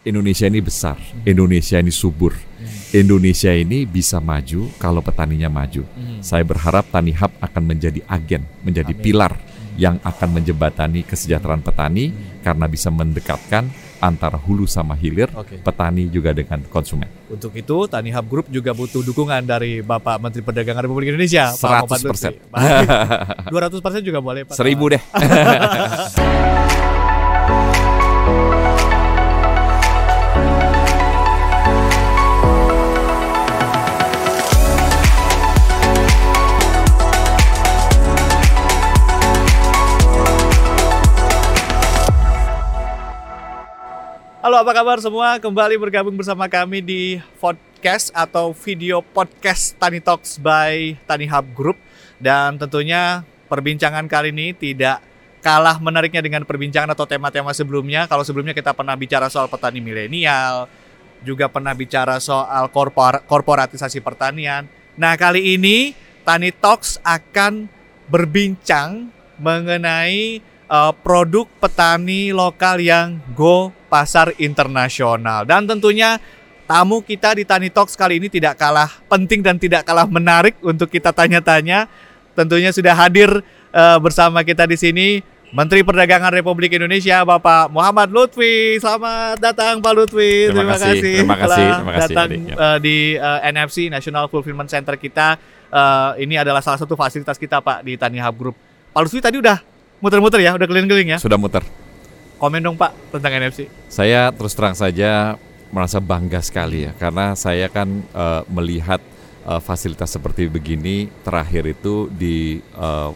Indonesia ini besar, Indonesia ini subur, Indonesia ini bisa maju kalau petaninya maju. Saya berharap Tani Hub akan menjadi agen, menjadi Amin. pilar yang akan menjembatani kesejahteraan petani karena bisa mendekatkan antara hulu sama hilir, Oke. petani juga dengan konsumen. Untuk itu, Tani Hub Group juga butuh dukungan dari Bapak Menteri Perdagangan Republik Indonesia, Pak Muhammad 100%. Lutfi. Baik. 200% juga boleh, Pak. Seribu deh. apa kabar semua? Kembali bergabung bersama kami di podcast atau video podcast Tani Talks by Tani Hub Group. Dan tentunya perbincangan kali ini tidak kalah menariknya dengan perbincangan atau tema-tema sebelumnya. Kalau sebelumnya kita pernah bicara soal petani milenial, juga pernah bicara soal korpor- korporatisasi pertanian. Nah, kali ini Tani Talks akan berbincang mengenai eh, produk petani lokal yang go pasar internasional. Dan tentunya tamu kita di Tani Talks kali ini tidak kalah penting dan tidak kalah menarik untuk kita tanya-tanya. Tentunya sudah hadir eh, bersama kita di sini Menteri Perdagangan Republik Indonesia Bapak Muhammad Lutfi. Selamat datang Pak Lutfi. Terima kasih, terima kasih, terima kasih, datang adik, ya. eh, di eh, NFC National Fulfillment Center kita. Eh, ini adalah salah satu fasilitas kita Pak di Tani Hub Group. Pak Lutfi tadi udah muter-muter ya, udah keliling-keliling ya. Sudah muter. Komen dong Pak tentang NFC. Saya terus terang saja merasa bangga sekali ya karena saya kan eh, melihat eh, fasilitas seperti begini terakhir itu di eh,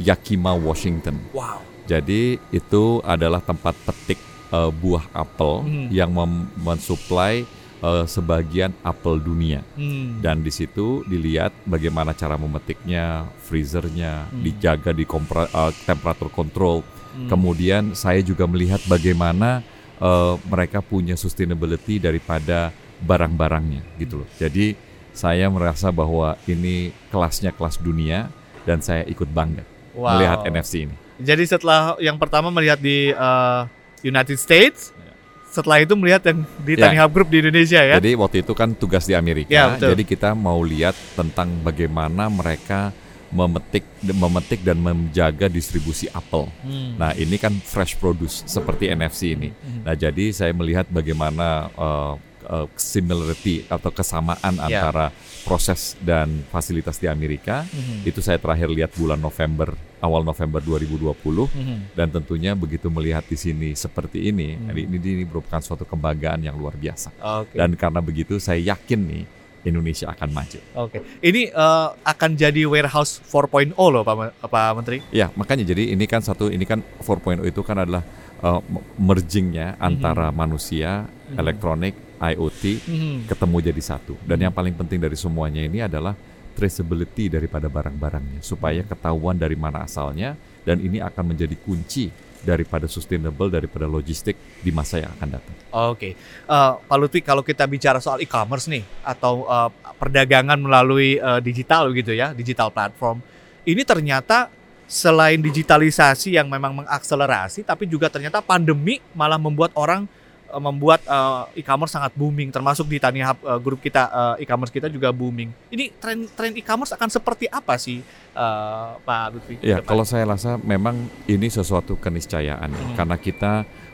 Yakima, Washington. Wow. Jadi itu adalah tempat petik eh, buah apel Hmm. yang mensuplai eh, sebagian apel dunia. Hmm. Dan di situ dilihat bagaimana cara memetiknya, freezernya, Hmm. dijaga di kompra- eh, temperatur control. Hmm. Kemudian saya juga melihat bagaimana eh, mereka punya sustainability daripada barang-barangnya gitu loh. Jadi saya merasa bahwa ini kelasnya kelas dunia dan saya ikut bangga Wow. melihat NFC ini. Jadi setelah yang pertama melihat di eh, United States, setelah itu melihat yang di Ya. Tani Hub Group di Indonesia ya. Jadi waktu itu kan tugas di Amerika. Ya, betul. jadi kita mau lihat tentang bagaimana mereka memetik memetik dan menjaga distribusi apel. Hmm. Nah, ini kan fresh produce seperti NFC ini. Hmm. Nah, jadi saya melihat bagaimana uh, uh, similarity atau kesamaan Ya. antara proses dan fasilitas di Amerika. Hmm. Itu saya terakhir lihat bulan November, awal November 2020 Hmm. dan tentunya begitu melihat di sini seperti ini, Hmm. ini, ini merupakan suatu kebanggaan yang luar biasa. Oke. Dan karena begitu saya yakin nih Indonesia akan maju. Oke. Ini eh, akan jadi warehouse 4.0 loh Pak Pak Menteri. Ya, makanya jadi ini kan satu ini kan 4.0 itu kan adalah uh, mergingnya antara manusia, Mhm. elektronik, IoT Hmm. ketemu jadi satu. Dan Mhm. yang paling penting dari semuanya ini adalah traceability daripada barang-barangnya supaya ketahuan dari mana asalnya dan ini akan menjadi kunci daripada sustainable daripada logistik di masa yang akan datang. Oke, Eh, Pak Lutfi kalau kita bicara soal e-commerce nih atau eh, perdagangan melalui eh, digital gitu ya, digital platform, ini ternyata selain digitalisasi yang memang mengakselerasi, tapi juga ternyata pandemi malah membuat orang membuat eh, e-commerce sangat booming, termasuk di Tani Hub eh, grup kita eh, e-commerce kita juga booming. Ini tren tren e-commerce akan seperti apa sih, eh, Pak Lutfi? Ya, depan? kalau saya rasa memang ini sesuatu keniscayaan ya, Hmm. karena kita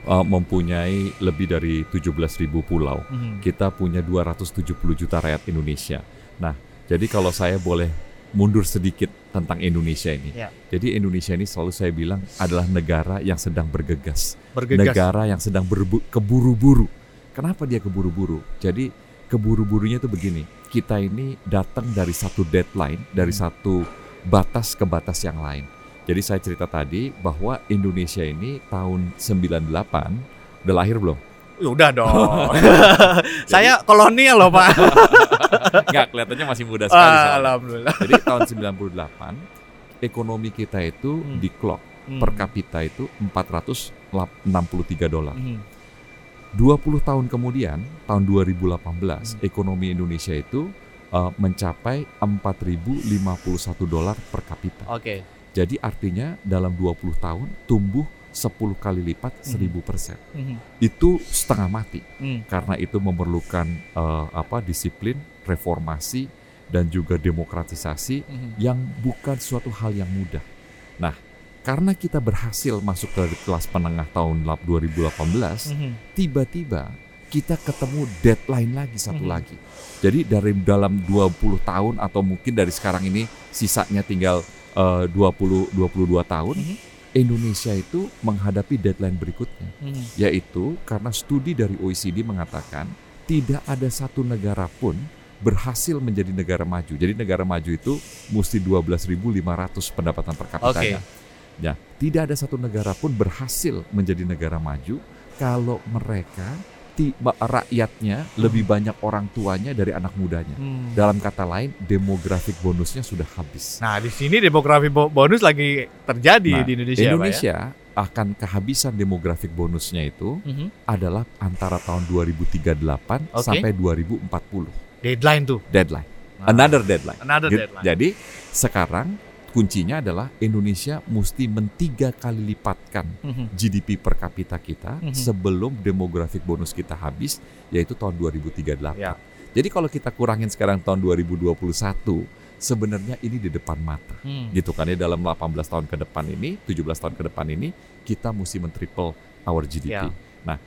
uh, mempunyai lebih dari 17.000 pulau. Mhm. Kita punya 270 juta rakyat Indonesia. Nah, jadi kalau saya boleh mundur sedikit tentang Indonesia ini. Ya. Jadi Indonesia ini selalu saya bilang adalah negara yang sedang bergegas. bergegas. Negara yang sedang keburu-buru. Kenapa dia keburu-buru? Jadi keburu-burunya itu begini. Kita ini datang dari satu deadline, dari Hmm. satu batas ke batas yang lain. Jadi saya cerita tadi bahwa Indonesia ini tahun 98 udah lahir belum? Ya Udah dong. Saya kolonial loh Pak. Enggak, kelihatannya masih muda sekali. Ah. Alhamdulillah. Jadi tahun 98 ekonomi kita itu Hmm. di clock Hmm. per kapita itu 463 dolar. Hmm. 20 tahun kemudian, tahun 2018, Hmm. ekonomi Indonesia itu uh, mencapai 4.051 dolar per kapita. Oke. Jadi artinya dalam 20 tahun tumbuh 10 kali lipat Mhm. 1000 persen. Mhm. Itu setengah mati Hmm. karena itu memerlukan eh, apa disiplin, reformasi dan juga demokratisasi Mhm. yang bukan suatu hal yang mudah. Nah, karena kita berhasil masuk ke kelas menengah tahun lap- 2018, Mhm. tiba-tiba kita ketemu deadline lagi satu Mhm. lagi. Jadi dari dalam 20 tahun atau mungkin dari sekarang ini sisanya tinggal eh, 20 22 tahun, Mhm. Indonesia itu menghadapi deadline berikutnya, Mhm. yaitu karena studi dari OECD mengatakan tidak ada satu negara pun berhasil menjadi negara maju. Jadi negara maju itu mesti 12.500 pendapatan per kapitanya. Ya, tidak ada satu negara pun berhasil menjadi negara maju kalau mereka rakyatnya lebih banyak orang tuanya dari anak mudanya. Hmm. Dalam kata lain, demografik bonusnya sudah habis. Nah, di sini demografi bo- bonus lagi terjadi Nah, di Indonesia, ya? Indonesia akan kehabisan demografik bonusnya itu Mhm. adalah antara tahun 2038 Oke. sampai 2040 Deadline tuh. deadline. Nah, Another deadline. another deadline. Jadi sekarang kuncinya adalah Indonesia mesti mentiga kali lipatkan Mhm. GDP per kapita kita Mhm. sebelum demografik bonus kita habis yaitu tahun 2038. Ya. Jadi kalau kita kurangin sekarang tahun 2021 sebenarnya ini di depan mata. Hmm. Gitu kan ya dalam 18 tahun ke depan ini, 17 tahun ke depan ini kita mesti men-triple our GDP. Ya. Nah,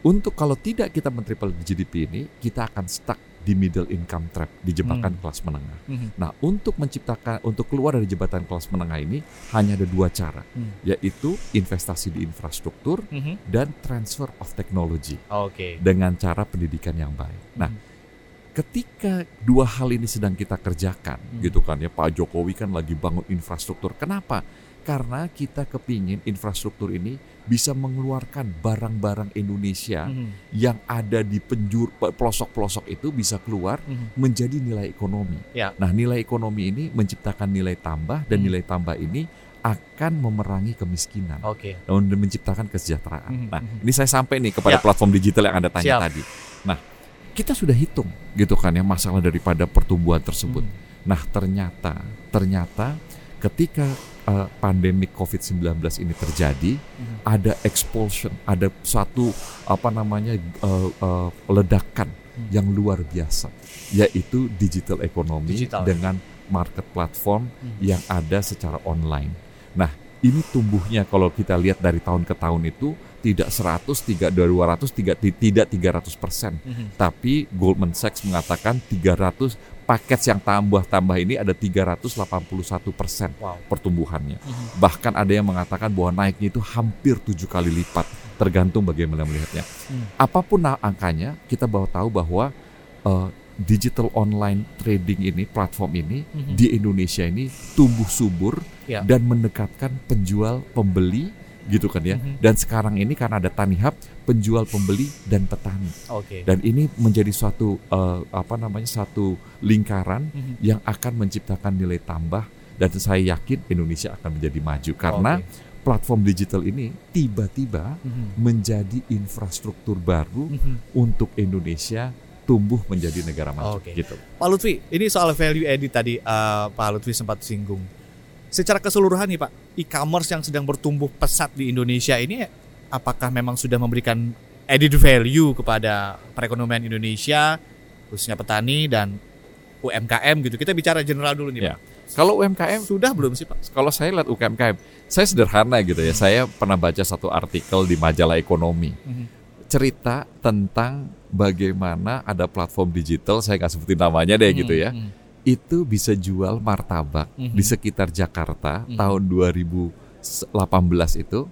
untuk kalau tidak kita men-triple GDP ini, kita akan stuck di middle income trap, di jebakan Hmm. kelas menengah. Mhm. Nah, untuk menciptakan untuk keluar dari jembatan kelas menengah ini hanya ada dua cara, Hmm. yaitu investasi di infrastruktur Mhm. dan transfer of technology Oke. dengan cara pendidikan yang baik. Nah, Mhm. ketika dua hal ini sedang kita kerjakan, Hmm. gitu kan ya, Pak Jokowi kan lagi bangun infrastruktur. Kenapa? Karena kita kepingin infrastruktur ini bisa mengeluarkan barang-barang Indonesia Mhm. yang ada di penjuru pelosok-pelosok itu bisa keluar Mhm. menjadi nilai ekonomi. Ya. Nah, nilai ekonomi ini menciptakan nilai tambah dan Hmm. nilai tambah ini akan memerangi kemiskinan Oke. dan menciptakan kesejahteraan. Mhm, Nah, mhm. ini saya sampai nih kepada Ya. platform digital yang Anda tanya Siap. tadi. Nah, kita sudah hitung gitu kan ya masalah daripada pertumbuhan tersebut. Mhm. Nah, ternyata ternyata ketika uh, pandemi COVID-19 ini terjadi, Mhm. ada expulsion, ada satu apa namanya uh, uh, ledakan Hmm. yang luar biasa, yaitu digital ekonomi Digital, dengan market platform Mhm. yang ada secara online. Nah, ini tumbuhnya kalau kita lihat dari tahun ke tahun itu tidak 100, tidak 200, tidak tidak 300 persen. Mhm. Tapi Goldman Sachs mengatakan 300 paket yang tambah-tambah ini ada 381 persen Wow. pertumbuhannya. Mhm. Bahkan ada yang mengatakan bahwa naiknya itu hampir tujuh kali lipat, tergantung bagaimana melihatnya. Hmm. Apa pun angkanya, kita bawa tahu bahwa eh, digital online trading ini, platform ini Mhm. di Indonesia ini tumbuh subur Ya. dan mendekatkan penjual pembeli gitu kan ya. Mhm. Dan sekarang ini karena ada Tanihub, penjual pembeli dan petani. Oke. Dan ini menjadi suatu eh, apa namanya satu lingkaran Mhm. yang akan menciptakan nilai tambah dan saya yakin Indonesia akan menjadi maju karena Oke. platform digital ini tiba-tiba Mhm. menjadi infrastruktur baru Mhm. untuk Indonesia tumbuh menjadi negara maju Oke. gitu. Pak Lutfi, ini soal value added tadi eh, Pak Lutfi sempat singgung. Secara keseluruhan nih Pak, e-commerce yang sedang bertumbuh pesat di Indonesia ini apakah memang sudah memberikan added value kepada perekonomian Indonesia, khususnya petani dan UMKM gitu. Kita bicara general dulu nih Ya. Pak. Kalau UMKM Sudah belum sih Pak? kalau saya lihat UMKM, saya sederhana gitu ya. Saya pernah baca satu artikel di majalah ekonomi Mhm. cerita tentang bagaimana ada platform digital, saya nggak sebutin namanya deh gitu ya. Mhm. Itu bisa jual martabak Mhm. di sekitar Jakarta Mhm. tahun 2018 itu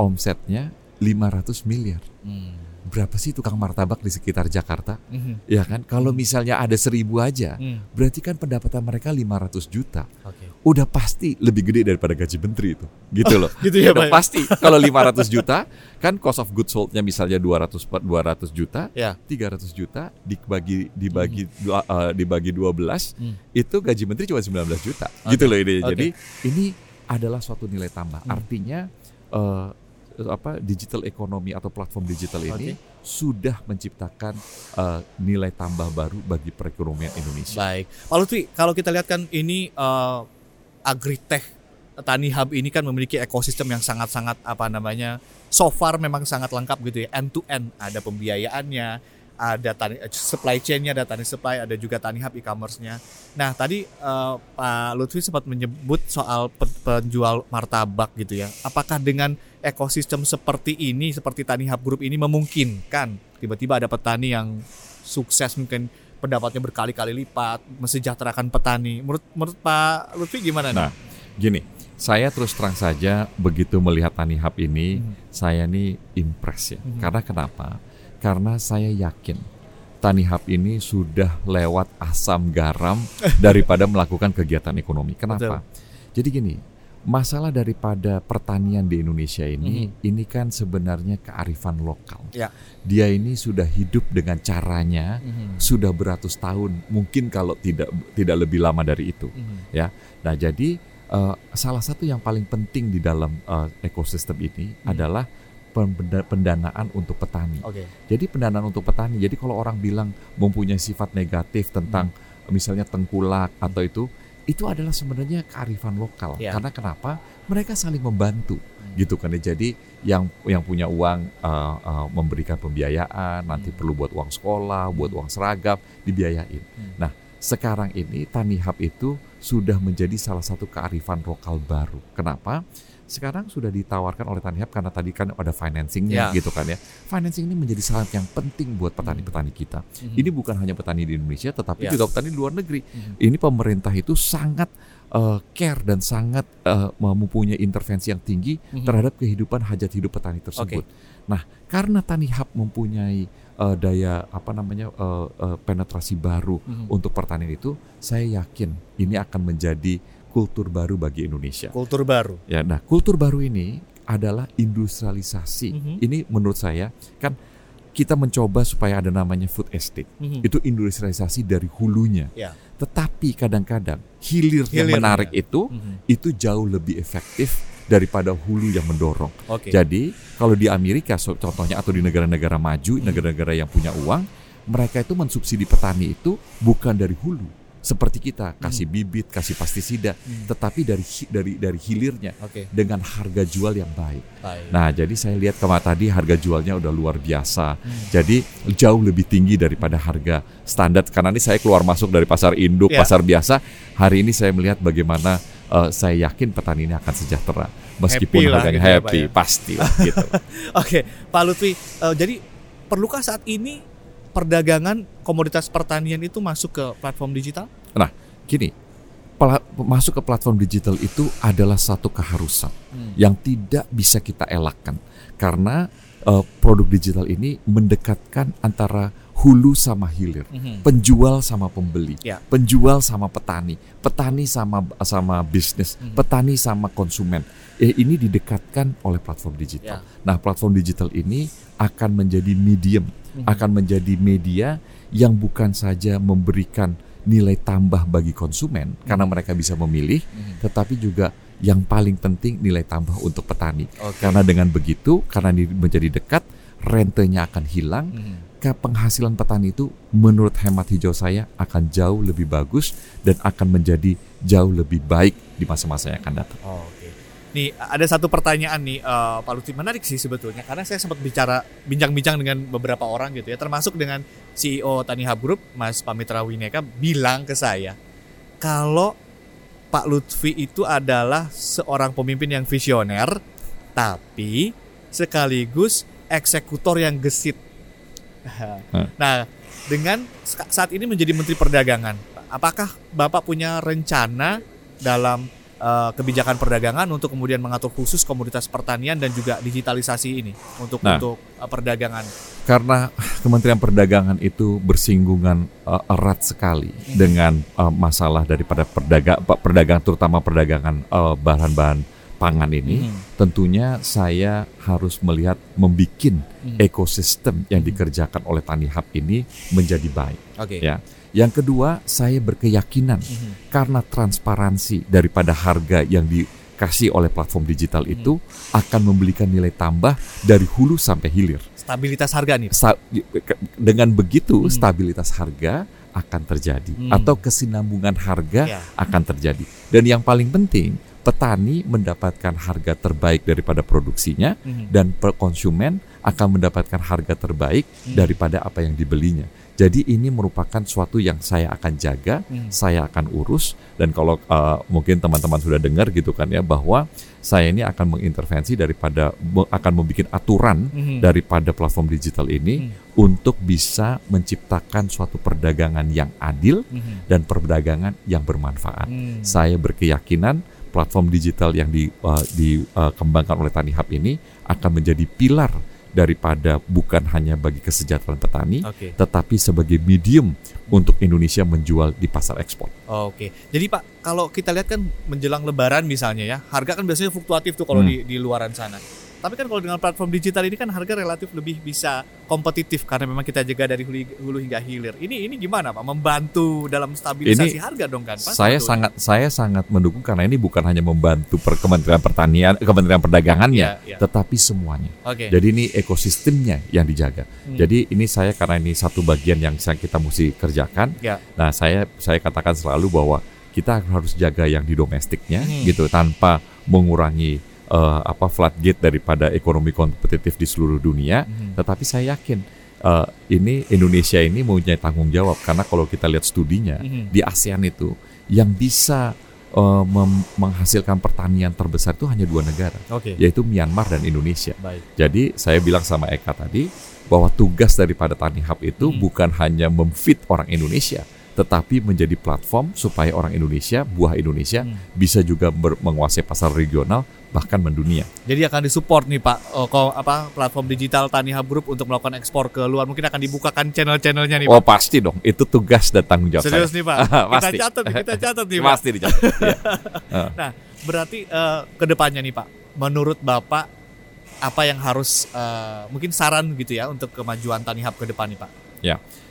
omsetnya 500 miliar. Mhm. Berapa sih tukang martabak di sekitar Jakarta? Mhm. Ya kan? Kalau misalnya ada seribu aja, Mhm. berarti kan pendapatan mereka 500 juta. Oke. Udah pasti lebih gede daripada gaji menteri itu. Gitu loh. Gitu ya Udah Pak. pasti. Kalau 500 juta, kan cost of goods sold-nya misalnya 200 per 200 juta, Ya. 300 juta dibagi dibagi dua, eh, dibagi 12, Hmm. itu gaji menteri cuma 19 juta. Oke. Gitu loh ini. Oke. Jadi ini adalah suatu nilai tambah. Hmm. Artinya eh, apa digital ekonomi atau platform digital ini Oke. sudah menciptakan eh, nilai tambah baru bagi perekonomian Indonesia. Baik, Pak Lutfi, kalau kita lihat kan ini eh, agritech Tani Hub ini kan memiliki ekosistem yang sangat-sangat apa namanya so far memang sangat lengkap gitu ya end to end ada pembiayaannya ada tani supply chainnya ada tani supply ada juga tani hub e-commerce-nya nah tadi eh, Pak Lutfi sempat menyebut soal pe- penjual martabak gitu ya apakah dengan ekosistem seperti ini seperti tani hub group ini memungkinkan tiba-tiba ada petani yang sukses mungkin pendapatnya berkali-kali lipat mesejahterakan petani menurut menurut Pak Lutfi gimana nih? Nah, gini, saya terus terang saja begitu melihat Tani Hub ini, Mhm. saya nih impress ya. Mhm. Karena kenapa? Karena saya yakin Tani Hub ini sudah lewat asam garam daripada melakukan kegiatan ekonomi. Kenapa? Jadi gini, masalah daripada pertanian di Indonesia ini, ini kan sebenarnya kearifan lokal. Ya. Dia ini sudah hidup dengan caranya Mhm. sudah beratus tahun, mungkin kalau tidak tidak lebih lama dari itu. Mhm. Nah, jadi eh, salah satu yang paling penting di dalam eh, ekosistem ini Hmm. adalah pendanaan untuk petani. Oke. Jadi pendanaan untuk petani. Jadi kalau orang bilang mempunyai sifat negatif tentang Hmm. misalnya tengkulak atau itu, itu adalah sebenarnya kearifan lokal. Ya. Karena kenapa? Mereka saling membantu, Hmm. gitu kan ya. Jadi yang yang punya uang eh, eh, memberikan pembiayaan, nanti Hmm. perlu buat uang sekolah, buat uang seragam, dibiayain. Hmm. Nah, sekarang ini Tani Hub itu sudah menjadi salah satu kearifan lokal baru. Kenapa? Sekarang sudah ditawarkan oleh Tani Hub karena tadi kan ada financingnya Ya. gitu kan ya. Financing ini menjadi sangat yang penting buat petani-petani kita. Mhm. Ini bukan hanya petani di Indonesia, tetapi Ya. juga petani di luar negeri. Mhm. Ini pemerintah itu sangat eh, care dan sangat eh, mempunyai intervensi yang tinggi Mhm. terhadap kehidupan hajat hidup petani tersebut. Nah, karena Tani Hub mempunyai eh, daya apa namanya eh, eh, penetrasi baru Mhm. untuk pertanian itu, saya yakin ini akan menjadi kultur baru bagi Indonesia. kultur baru. Ya, nah kultur baru ini adalah industrialisasi. Mhm. Ini menurut saya kan kita mencoba supaya ada namanya food estate. Mhm. Itu industrialisasi dari hulunya. Ya. Tetapi kadang-kadang hilir yang menarik itu Mhm. itu jauh lebih efektif daripada hulu yang mendorong. Oke. Jadi kalau di Amerika contohnya atau di negara-negara maju, Hmm. negara-negara yang punya uang, mereka itu mensubsidi petani itu bukan dari hulu seperti kita kasih bibit, kasih pestisida, Hmm. tetapi dari dari dari hilirnya Oke. dengan harga jual yang baik. Baik. Nah, jadi saya lihat kemarin tadi harga jualnya udah luar biasa. Hmm. Jadi jauh lebih tinggi daripada harga standar. Karena ini saya keluar masuk dari pasar induk, Ya. pasar biasa. Hari ini saya melihat bagaimana eh, saya yakin petani ini akan sejahtera. Meskipun Happy lah harganya gitu ya, happy, ya. pasti lah, gitu. Oke, Pak Lutfi, eh, jadi perlukah saat ini perdagangan komoditas pertanian itu masuk ke platform digital? Gini, pela- masuk ke platform digital itu adalah satu keharusan Hmm. yang tidak bisa kita elakkan karena eh, produk digital ini mendekatkan antara hulu sama hilir. Mhm. penjual sama pembeli, Ya. penjual sama petani, petani sama sama bisnis, Mhm. petani sama konsumen. Eh, ini didekatkan oleh platform digital. Ya. Nah, platform digital ini akan menjadi medium, Mhm. akan menjadi media yang bukan saja memberikan nilai tambah bagi konsumen karena mereka bisa memilih, Mhm. tetapi juga yang paling penting nilai tambah untuk petani. Oke. Karena dengan begitu, karena ini menjadi dekat, rentenya akan hilang, Mhm. ke penghasilan petani itu menurut hemat hijau saya akan jauh lebih bagus dan akan menjadi jauh lebih baik di masa-masa yang akan datang. Oh, Oke. Nih ada satu pertanyaan nih eh, Pak Lutfi. Menarik sih sebetulnya karena saya sempat bicara bincang-bincang dengan beberapa orang gitu ya. Termasuk dengan CEO Tani Hub Group Mas Pamitra Wineka bilang ke saya kalau Pak Lutfi itu adalah seorang pemimpin yang visioner tapi sekaligus eksekutor yang gesit. Nah, dengan saat ini menjadi Menteri Perdagangan, apakah Bapak punya rencana dalam eh, kebijakan perdagangan untuk kemudian mengatur khusus komoditas pertanian dan juga digitalisasi ini untuk Nah. untuk eh, perdagangan? Karena Kementerian Perdagangan itu bersinggungan eh, erat sekali dengan eh, masalah daripada perdagang perdagangan terutama perdagangan bahan-bahan pangan ini, Mhm. tentunya saya harus melihat membikin Mhm. ekosistem yang dikerjakan oleh Tani Hub ini menjadi baik. Oke. Ya. Yang kedua, saya berkeyakinan Mhm. karena transparansi daripada harga yang dikasih oleh platform digital itu akan memberikan nilai tambah dari hulu sampai hilir. Stabilitas harga nih. Sta- Dengan begitu Hmm. stabilitas harga akan terjadi Hmm. atau kesinambungan harga Ya. akan terjadi. Dan yang paling penting, petani mendapatkan harga terbaik daripada produksinya Mhm. dan per- konsumen akan mendapatkan harga terbaik Hmm. daripada apa yang dibelinya. Jadi ini merupakan suatu yang saya akan jaga, Mhm. saya akan urus dan kalau uh, mungkin teman-teman sudah dengar gitu kan ya bahwa saya ini akan mengintervensi daripada akan membuat aturan Mhm. daripada platform digital ini untuk bisa menciptakan suatu perdagangan yang adil Mhm. dan perdagangan yang bermanfaat. Hmm. Saya berkeyakinan platform digital yang di, uh, dikembangkan oleh Tani Hub ini akan menjadi pilar daripada bukan hanya bagi kesejahteraan petani, Oke. tetapi sebagai medium untuk Indonesia menjual di pasar ekspor. Oke. Jadi Pak, kalau kita lihat kan menjelang Lebaran misalnya ya, harga kan biasanya fluktuatif tuh kalau Hmm. di di luaran sana. Tapi kan kalau dengan platform digital ini kan harga relatif lebih bisa kompetitif karena memang kita jaga dari hulu, hulu hingga hilir. Ini ini gimana Pak? Membantu dalam stabilisasi Ini harga dong kan? Pak? saya Sebetulnya. sangat saya sangat mendukung karena ini bukan hanya membantu per Kementerian Pertanian, Kementerian Perdagangannya, Iya, iya. tetapi semuanya. Oke. Jadi ini ekosistemnya yang dijaga. Hmm. Jadi ini saya karena ini satu bagian yang kita mesti kerjakan. Ya. Nah, saya saya katakan selalu bahwa kita harus jaga yang di domestiknya Hmm. gitu tanpa mengurangi eh, apa floodgate daripada ekonomi kompetitif di seluruh dunia. Mhm. Tetapi saya yakin eh, ini Indonesia ini mempunyai tanggung jawab karena kalau kita lihat studinya Mhm. di ASEAN itu yang bisa mem- menghasilkan pertanian terbesar itu hanya dua negara, Oke. yaitu Myanmar dan Indonesia. Baik. Jadi saya bilang sama Eka tadi bahwa tugas daripada Tani Hub itu Hmm. bukan hanya memfit orang Indonesia, tetapi menjadi platform supaya orang Indonesia, buah Indonesia Hmm. bisa juga menguasai pasar regional bahkan mendunia. Jadi akan disupport nih Pak, oh, ko- apa platform digital Tani Hub Group untuk melakukan ekspor ke luar. Mungkin akan dibukakan channel-channelnya nih Oh Pak. pasti dong, itu tugas dan tanggung jawab Serius saya. nih Pak. kita Pasti. catat, nih, kita catat nih Pak. Pasti dicatat. Iya. Nah, berarti eh, ke depannya nih Pak, menurut Bapak apa yang harus eh, mungkin saran gitu ya untuk kemajuan Tani Hub ke depan nih Pak?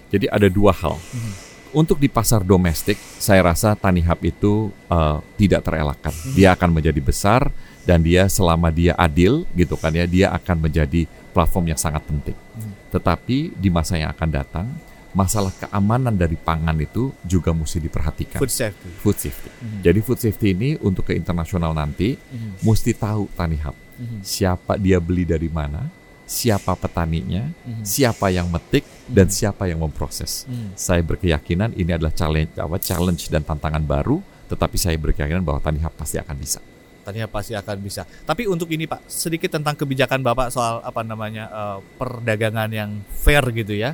Jadi ada dua hal. Mhm. Untuk di pasar domestik, saya rasa Tani Hub itu eh, tidak terelakkan. Mhm. Dia akan menjadi besar dan dia selama dia adil gitu kan ya, dia akan menjadi platform yang sangat penting. Mhm. Tetapi di masa yang akan datang, masalah keamanan dari pangan itu juga mesti diperhatikan. Food safety. Food safety. Mhm. Jadi food safety ini untuk ke internasional nanti mesti tahu Tani Hub Mhm. siapa dia beli dari mana, siapa petaninya, Mhm. siapa yang metik dan Mhm. siapa yang memproses. Mhm. Saya berkeyakinan ini adalah challenge apa challenge dan tantangan baru, tetapi saya berkeyakinan bahwa Tani Hub pasti akan bisa. Tani Hub pasti akan bisa. Tapi untuk ini Pak, sedikit tentang kebijakan Bapak soal apa namanya eh, perdagangan yang fair gitu ya.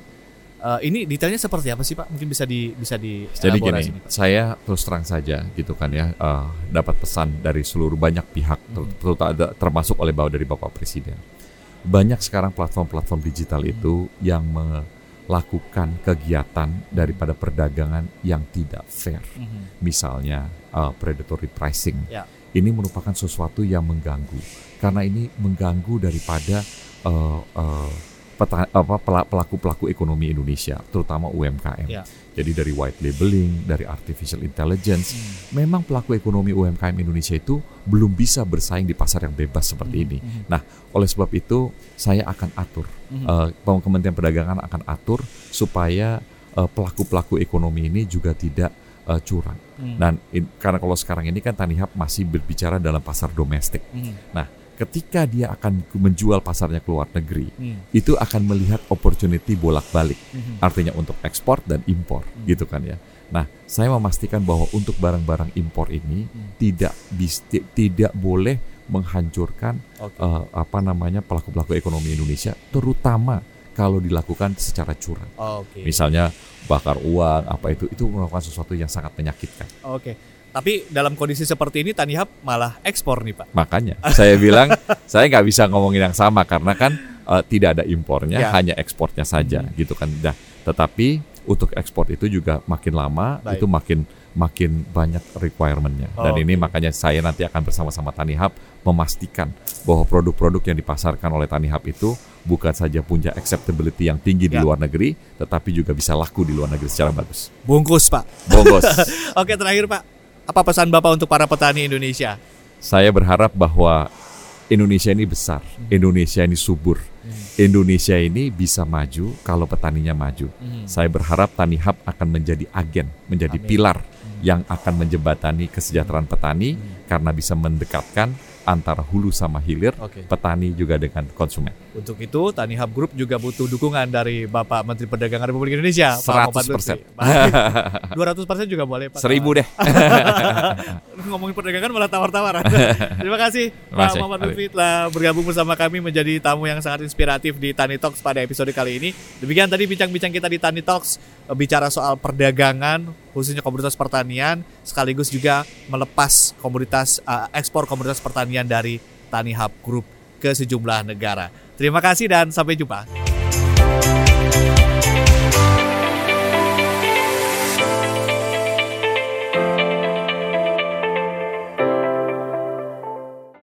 Eh, ini detailnya seperti apa sih Pak? Mungkin bisa di bisa di Jadi gini, Pak. saya terus terang saja gitu kan ya, eh, dapat pesan dari seluruh banyak pihak, ter- Mhm. terutama ada- termasuk oleh bawah dari Bapak Presiden. Banyak sekarang platform-platform digital itu yang melakukan kegiatan daripada perdagangan yang tidak fair. Mhm. Misalnya eh, predatory pricing. Ya. Ini merupakan sesuatu yang mengganggu karena ini mengganggu daripada eh, peta- apa, pela- pelaku-pelaku ekonomi Indonesia, terutama UMKM. Ya. Jadi dari white labeling, dari artificial intelligence, Mhm. memang pelaku ekonomi UMKM Indonesia itu belum bisa bersaing di pasar yang bebas seperti ini. Mhm. Oleh sebab itu, saya akan atur, Mhm. eh, Kementerian Perdagangan akan atur supaya eh, pelaku-pelaku ekonomi ini juga tidak eh, curang. Mhm. Dan in- karena kalau sekarang ini kan Tanihub masih berbicara dalam pasar domestik. Mhm. Ketika dia akan menjual pasarnya ke luar negeri, Mhm. itu akan melihat opportunity bolak-balik. Mhm. artinya untuk ekspor dan impor Hmm. gitu kan ya. Nah, saya memastikan bahwa untuk barang-barang impor ini Hmm. tidak bis, ti- tidak boleh menghancurkan Oke. eh, apa namanya pelaku-pelaku ekonomi Indonesia terutama kalau dilakukan secara curang. Oke. Misalnya bakar uang apa itu itu merupakan sesuatu yang sangat menyakitkan. Oke. Tapi dalam kondisi seperti ini Tani Hub malah ekspor nih Pak. Makanya saya bilang saya nggak bisa ngomongin yang sama karena kan eh, tidak ada impornya, Ya. hanya ekspornya saja Mhm. gitu kan. Nah, tetapi untuk ekspor itu juga makin lama Baik. itu makin makin banyak requirementnya. Dan Oke. ini makanya saya nanti akan bersama-sama Tani Hub memastikan bahwa produk-produk yang dipasarkan oleh Tani Hub itu bukan saja punya acceptability yang tinggi di Ya. luar negeri, tetapi juga bisa laku di luar negeri secara bagus. Bungkus Pak. Bongos. Oke terakhir Pak. Apa pesan Bapak untuk para petani Indonesia? saya berharap bahwa Indonesia ini besar, Indonesia ini subur, Indonesia ini bisa maju kalau petaninya maju. Hmm. Saya berharap Tani Hub akan menjadi agen, menjadi Amin. pilar yang akan menjembatani kesejahteraan petani karena bisa mendekatkan antara hulu sama hilir, Oke. petani juga dengan konsumen. Untuk itu Tani Hub Group juga butuh dukungan dari Bapak Menteri Perdagangan Republik Indonesia, Pak Muhammad 100%. Lutfi. Baik. 200% juga boleh Pak. Seribu deh. Ngomongin perdagangan malah tawar-tawaran. Terima kasih Pak Muhammad. Lutfi telah bergabung bersama kami menjadi tamu yang sangat inspiratif di Tani Talks pada episode kali ini. Demikian tadi bincang-bincang kita di Tani Talks eh, bicara soal perdagangan khususnya komoditas pertanian sekaligus juga melepas komoditas eh, ekspor komoditas pertanian dari Tani Hub Group ke sejumlah negara. Terima kasih dan sampai jumpa.